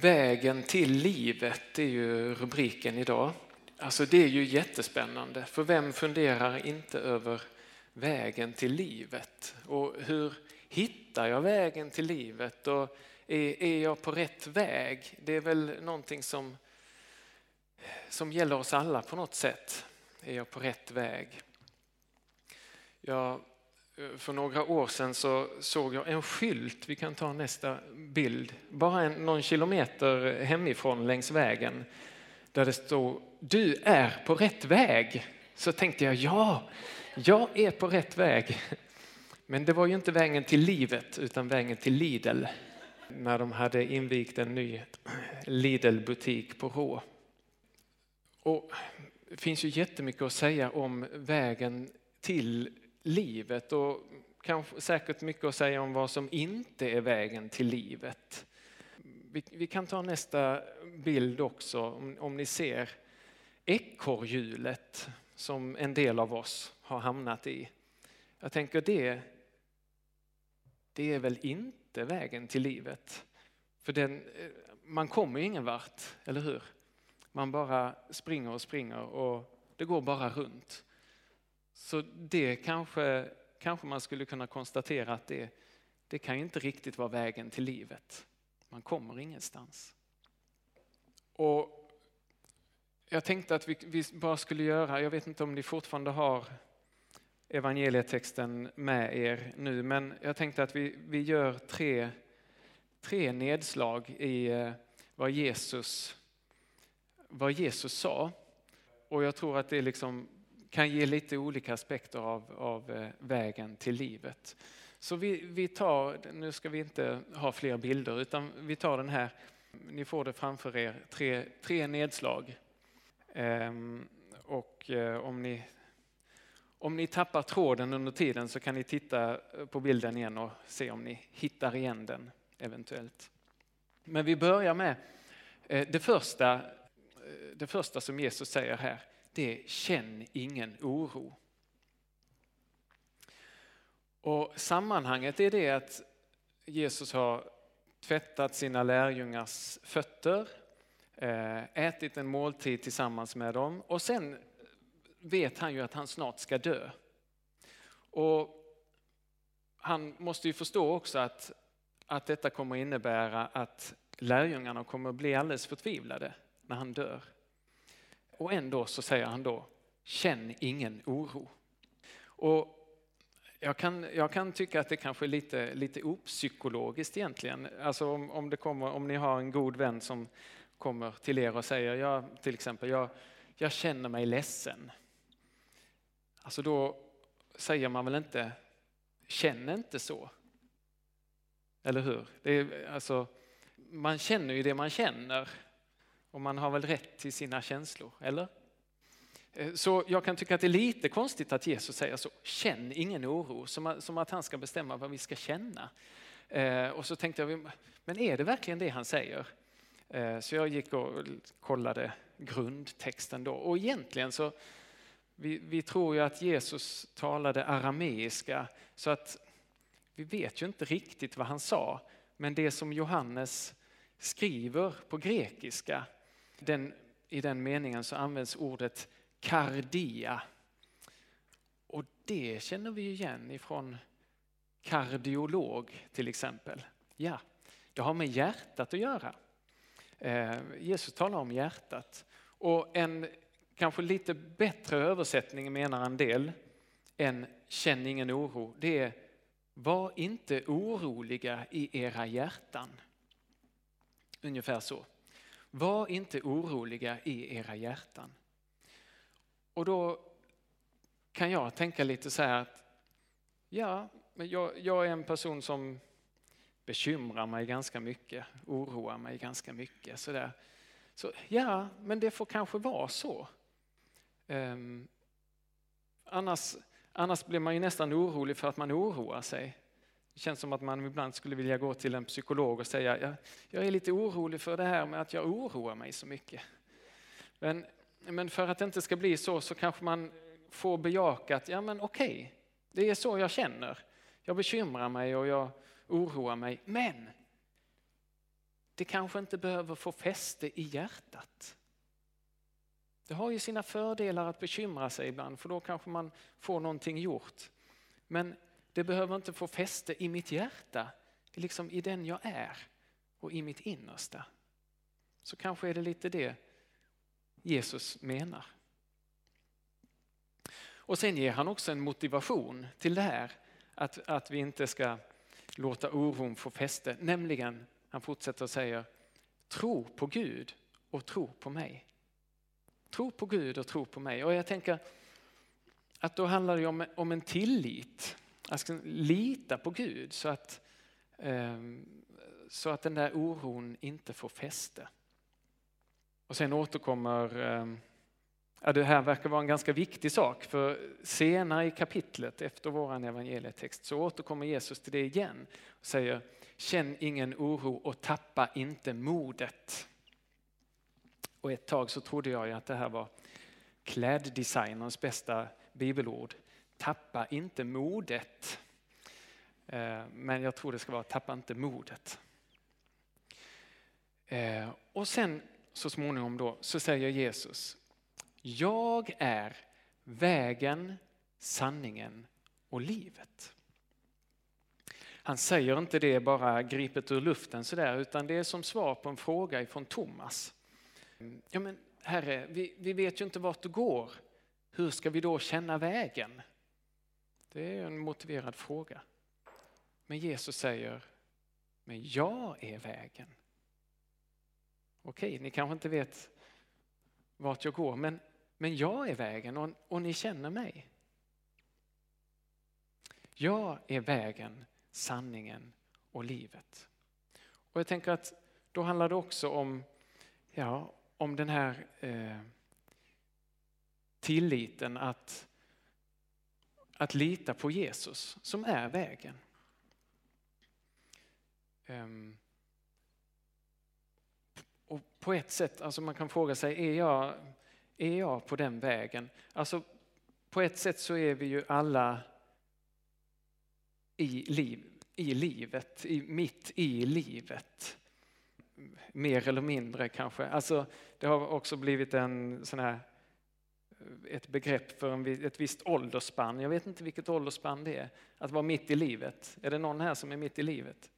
Vägen till livet är ju rubriken idag. Alltså det är ju jättespännande, för vem funderar inte över vägen till livet? Och hur hittar jag vägen till livet? Och är, är jag på rätt väg? Det är väl någonting som, som gäller oss alla på något sätt. Är jag på rätt väg? Jag Eh, för några år sedan så såg jag en skylt, vi kan ta nästa bild, bara en, någon kilometer hemifrån längs vägen där det stod du är på rätt väg. Så tänkte jag ja, jag är på rätt väg. Men det var ju inte vägen till livet utan vägen till Lidl när de hade invigt en ny Lidl-butik på Rå. Och det finns ju jättemycket att säga om vägen till livet och kanske säkert mycket att säga om vad som inte är vägen till livet. Vi, vi kan ta nästa bild också, om, om ni ser ekorrhjulet som en del av oss har hamnat i. Jag tänker det, det är väl inte vägen till livet. För den, eh, man kommer ingen vart, eller hur? Man bara springer och springer och det går bara runt. Så det kanske, kanske man skulle kunna konstatera att det, det kan inte riktigt vara vägen till livet. Man kommer ingenstans. Och jag tänkte att vi, vi bara skulle göra, jag vet inte om ni fortfarande har evangelietexten med er nu, men jag tänkte att vi, vi gör tre, tre nedslag i eh, vad Jesus, vad Jesus sa. Och jag tror att det liksom kan ge lite olika aspekter av, av eh, vägen till livet. Så vi, vi tar, nu ska vi inte ha fler bilder, utan vi tar den här, ni får det framför er, tre, tre nedslag. Ehm, och eh, om ni, om ni tappar tråden under tiden så kan ni titta eh, på bilden igen och se om ni hittar igen den eventuellt. Men vi börjar med det första, det första som Jesus säger här det är känn ingen oro. Och sammanhanget är det att Jesus har tvättat sina lärjungars fötter, eh, ätit en måltid tillsammans med dem och sen vet han ju att han snart ska dö. Och han måste ju förstå också att, att detta kommer innebära att lärjungarna kommer bli alldeles förtvivlade när han dör. Och ändå så säger han då, känn ingen oro. Och jag kan, jag kan tycka att det kanske är lite, lite opsykologiskt egentligen. Alltså om, om, det kommer, om ni har en god vän som kommer till er och säger, jag, till exempel, jag, jag känner mig ledsen. Alltså då säger man väl inte, känn inte så. Eller hur? Det är, alltså, man känner ju det man känner och man har väl rätt till sina känslor, eller? Eh, så jag kan tycka att det är lite konstigt att Jesus säger så, känn ingen oro, som att han ska bestämma vad vi ska känna. Eh, och så tänkte jag, men är det verkligen det han säger? Eh, så jag gick och kollade grundtexten då. Och egentligen så, vi, vi tror ju att Jesus talade arameiska, så att vi vet ju inte riktigt vad han sa. Men det som Johannes skriver på grekiska den, I den meningen så används ordet kardia. Och det känner vi igen ifrån kardiolog till exempel. Ja, det har med hjärtat att göra. Eh, Jesus talar om hjärtat. Och en kanske lite bättre översättning menar en del än känn ingen oro. Det är var inte oroliga i era hjärtan. Ungefär så. Var inte oroliga i era hjärtan. Och då kan jag tänka lite så här att ja, jag, jag är en person som bekymrar mig ganska mycket, oroar mig ganska mycket. Så, där. så ja, men det får kanske vara så. Um, annars, annars blir man ju nästan orolig för att man oroar sig. Det känns som att man ibland skulle vilja gå till en psykolog och säga jag, jag är lite orolig för det här med att jag oroar mig så mycket. Men, men för att det inte ska bli så så kanske man får bejaka att ja men okej, okay, det är så jag känner. Jag bekymrar mig och jag oroar mig. Men det kanske inte behöver få fäste i hjärtat. Det har ju sina fördelar att bekymra sig ibland för då kanske man får någonting gjort. Men det behöver inte få fäste i mitt hjärta, liksom i den jag är och i mitt innersta. Så kanske är det lite det Jesus menar. Och sen ger han också en motivation till det här, att, att vi inte ska låta oron få fäste. Nämligen, han fortsätter och säger, tro på Gud och tro på mig. Tro på Gud och tro på mig. Och jag tänker att då handlar det om, om en tillit. Jag ska lita på Gud så att, ehm, så att den där oron inte får fäste. Och sen återkommer ehm, Ja, det här verkar vara en ganska viktig sak för senare i kapitlet efter vår evangelietext så återkommer Jesus till det igen och säger känn ingen oro och tappa inte modet. Och ett tag så trodde jag att det här var kläddesignerns bästa bibelord. Tappa inte modet. Eh, men jag tror det ska vara tappa inte modet. Eh, och sen så småningom då så säger Jesus jag är vägen, sanningen och livet. Han säger inte det bara gripet ur luften sådär utan det är som svar på en fråga ifrån Thomas. Ja men Herre, vi, vi vet ju inte vart du går. Hur ska vi då känna vägen? Det är en motiverad fråga. Men Jesus säger, men jag är vägen. Okej, ni kanske inte vet vart jag går, men men jag är vägen och, och ni känner mig. Jag är vägen, sanningen och livet. Och jag tänker att då handlar det också om, ja, om den här eh, tilliten att, att lita på Jesus som är vägen. Ehm, och på ett sätt, alltså man kan fråga sig, är jag är jag på den vägen? Alltså på ett sätt så är vi ju alla i, liv, i livet, i, mitt i livet. Mer eller mindre kanske. Alltså, det har också blivit en sån här, ett begrepp för en, ett visst åldersspann. Jag vet inte vilket åldersspann det är. Att vara mitt i livet. Är det någon här som är mitt i livet?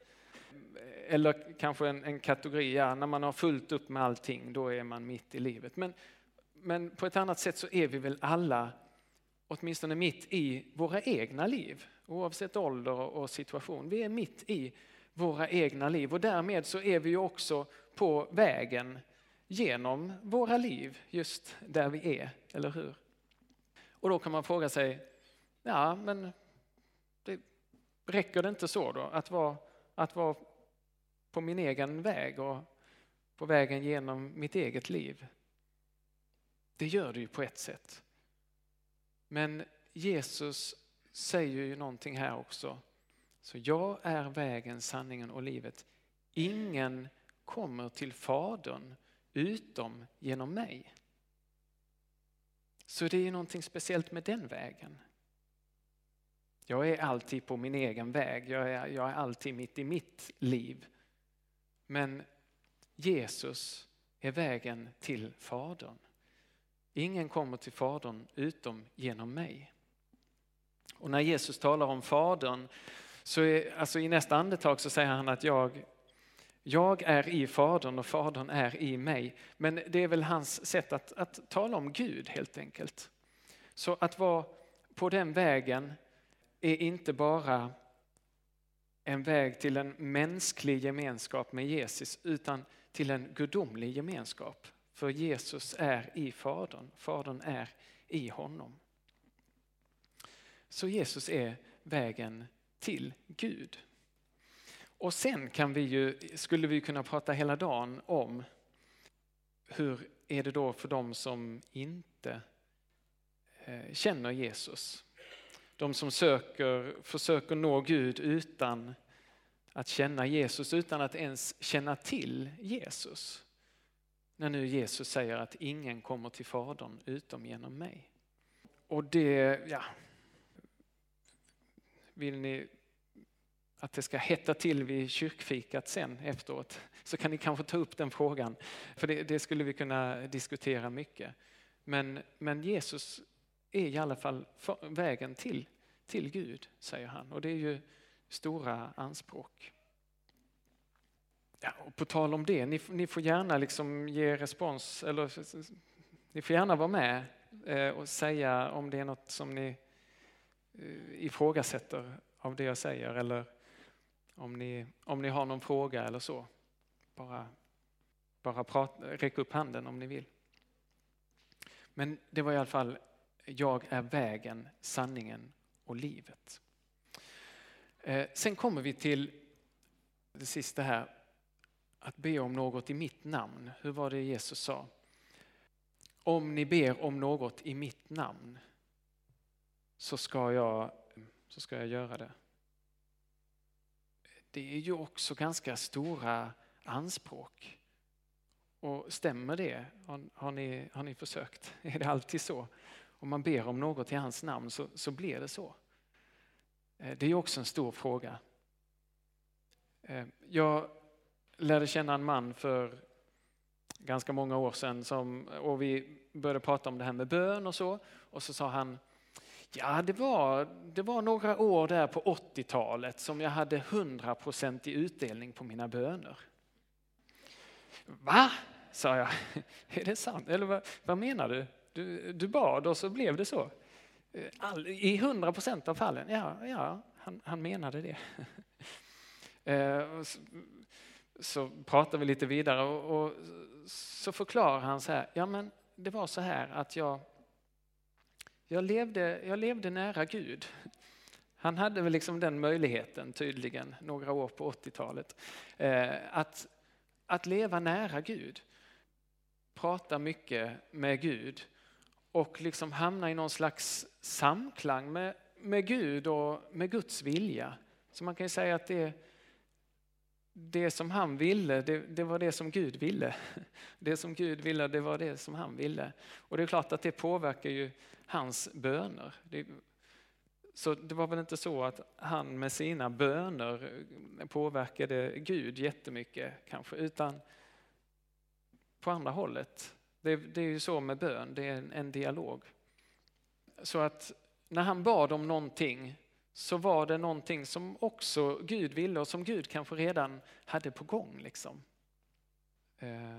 Eller kanske en, en kategori, ja, när man har fullt upp med allting, då är man mitt i livet. Men men på ett annat sätt så är vi väl alla, åtminstone mitt i våra egna liv, oavsett ålder och situation. Vi är mitt i våra egna liv och därmed så är vi ju också på vägen genom våra liv, just där vi är, eller hur? Och då kan man fråga sig, ja men det, räcker det inte så då att vara, att vara på min egen väg och på vägen genom mitt eget liv? Det gör det ju på ett sätt. Men Jesus säger ju någonting här också. Så jag är vägen, sanningen och livet. Ingen kommer till Fadern utom genom mig. Så det är någonting speciellt med den vägen. Jag är alltid på min egen väg, jag är, jag är alltid mitt i mitt liv. Men Jesus är vägen till Fadern. Ingen kommer till Fadern utom genom mig. Och när Jesus talar om Fadern, så är, alltså i nästa andetag så säger han att jag, jag är i Fadern och Fadern är i mig. Men det är väl hans sätt att, att tala om Gud helt enkelt. Så att vara på den vägen är inte bara en väg till en mänsklig gemenskap med Jesus utan till en gudomlig gemenskap för Jesus är i Fadern, Fadern är i honom. Så Jesus är vägen till Gud. Och sen kan vi ju, skulle vi kunna prata hela dagen om hur är det då för dem som inte eh, känner Jesus? De som söker, försöker nå Gud utan att känna Jesus, utan att ens känna till Jesus. När nu Jesus säger att ingen kommer till Fadern utom genom mig. Och det, ja. Vill ni att det ska hetta till vid kyrkfikat sen efteråt så kan ni kanske ta upp den frågan. För det, det skulle vi kunna diskutera mycket. Men, men Jesus är i alla fall vägen till, till Gud, säger han. Och det är ju stora anspråk. Ja, och på tal om det, ni, ni får gärna liksom ge respons, eller ni får gärna vara med eh, och säga om det är något som ni eh, ifrågasätter av det jag säger eller om ni, om ni har någon fråga eller så. Bara, bara prat, räck upp handen om ni vill. Men det var i alla fall, jag är vägen, sanningen och livet. Eh, sen kommer vi till det sista här, att be om något i mitt namn. Hur var det Jesus sa? Om ni ber om något i mitt namn så ska jag, så ska jag göra det. Det är ju också ganska stora anspråk. Och stämmer det? Har, har, ni, har ni försökt? Är det alltid så? Om man ber om något i hans namn så, så blir det så. Eh, det är också en stor fråga. Eh, jag lärde känna en man för ganska många år sedan som, och vi började prata om det här med bön och så. Och så sa han, ja det var, det var några år där på 80-talet som jag hade 100% i utdelning på mina böner. Va? sa jag. Är det sant? Eller vad, vad menar du? du? Du bad och så blev det så? Eh, all, I 100% av fallen? Ja, ja han, han menade det. Eh, så pratar vi lite vidare och, och, så förklarar han så här, ja men det var så här att jag, jag, levde, jag levde nära Gud. Han hade väl liksom den möjligheten tydligen några år på 80-talet. Eh, att, att leva nära Gud, prata mycket med Gud och liksom hamna i någon slags samklang med, med Gud och med Guds vilja. Så man kan ju säga att det det som han ville, det, det, var det som Gud ville. Det som Gud ville, det var det som han ville. Och det är klart att det påverkar ju hans böner. Det, så det var väl inte så att han med sina böner påverkade Gud jättemycket kanske, utan på andra hållet. Det, det är ju så med bön, det är en, en dialog. Så att när han bad om någonting så var det någonting som också Gud ville och som Gud kanske redan hade på gång. Liksom. Eh,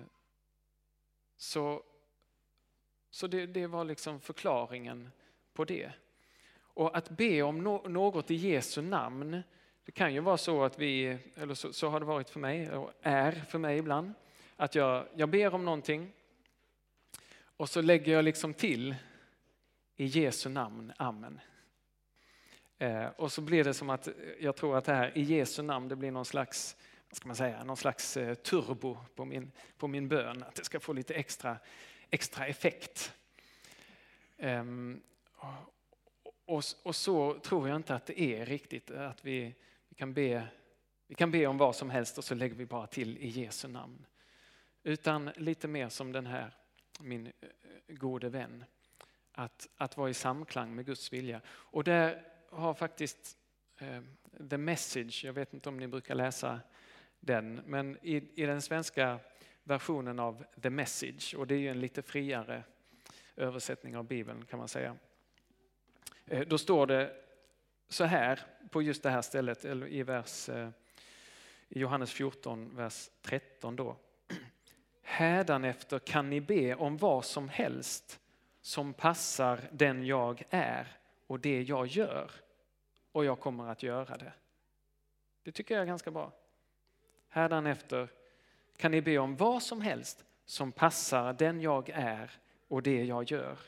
så så det, det var liksom förklaringen på det. Och att be om något i Jesu namn, det kan ju vara så att vi, eller så, så har det varit för mig och är för mig ibland, att jag, jag ber om någonting och så lägger jag liksom till i Jesu namn, amen. Eh, och så blir det som att jag tror att det här i Jesu namn, det blir någon slags, vad ska man säga, någon slags eh, turbo på min, på min bön. Att det ska få lite extra, extra effekt. Ehm, och, och, så tror jag inte att det är riktigt, att vi, vi, kan be, vi kan be om vad som helst och så lägger vi bara till i Jesu namn. Utan lite mer som den här, min eh, gode vän. Att, att vara i samklang med Guds vilja. Och där har faktiskt eh, The Message, jag vet inte om ni brukar läsa den, men i, i den svenska versionen av The Message, och det är ju en lite friare översättning av Bibeln kan man säga. Eh, då står det så här på just det här stället, eller i vers eh, i Johannes 14, vers 13 då. Hädanefter kan ni be om vad som helst som passar den jag är och det jag gör. Och jag kommer att göra det. Det tycker jag är ganska bra. Hädanefter kan ni be om vad som helst som passar den jag är och det jag gör.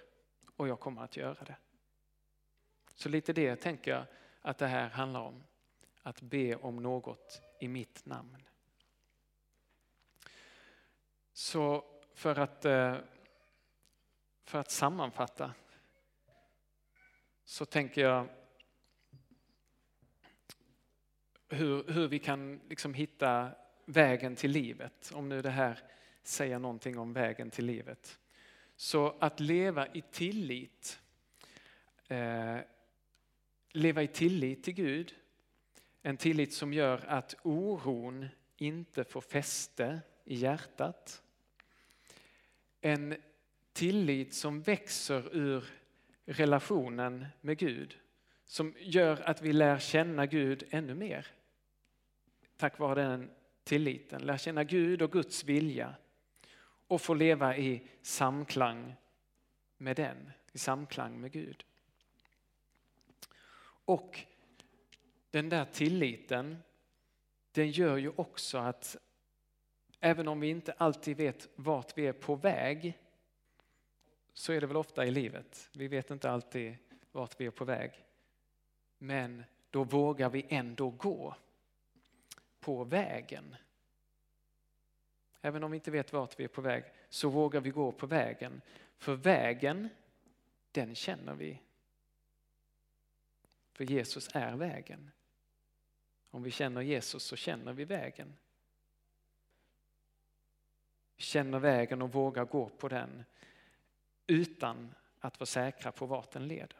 Och jag kommer att göra det. Så lite det tänker jag att det här handlar om. Att be om något i mitt namn. Så för att, eh, för att sammanfatta så tänker jag hur, hur vi kan liksom hitta vägen till livet. Om nu det här säger någonting om vägen till livet. Så att leva i tillit, eh, leva i tillit till Gud, En tillit som gör att oron inte får fäste i hjärtat. En tillit som växer ur relationen med Gud. Som gör att vi lär känna Gud ännu mer. Tack vare den tilliten. Lär känna Gud och Guds vilja. Och få leva i samklang med den. I samklang med Gud. Och den där tilliten, den gör ju också att även om vi inte alltid vet vart vi är på väg, så är det väl ofta i livet. Vi vet inte alltid vart vi är på väg. Men då vågar vi ändå gå på vägen. Även om vi inte vet vart vi är på väg så vågar vi gå på vägen. För vägen, den känner vi. För Jesus är vägen. Om vi känner Jesus så känner vi vägen. Vi känner vägen och vågar gå på den utan att vara säkra på vart den leder.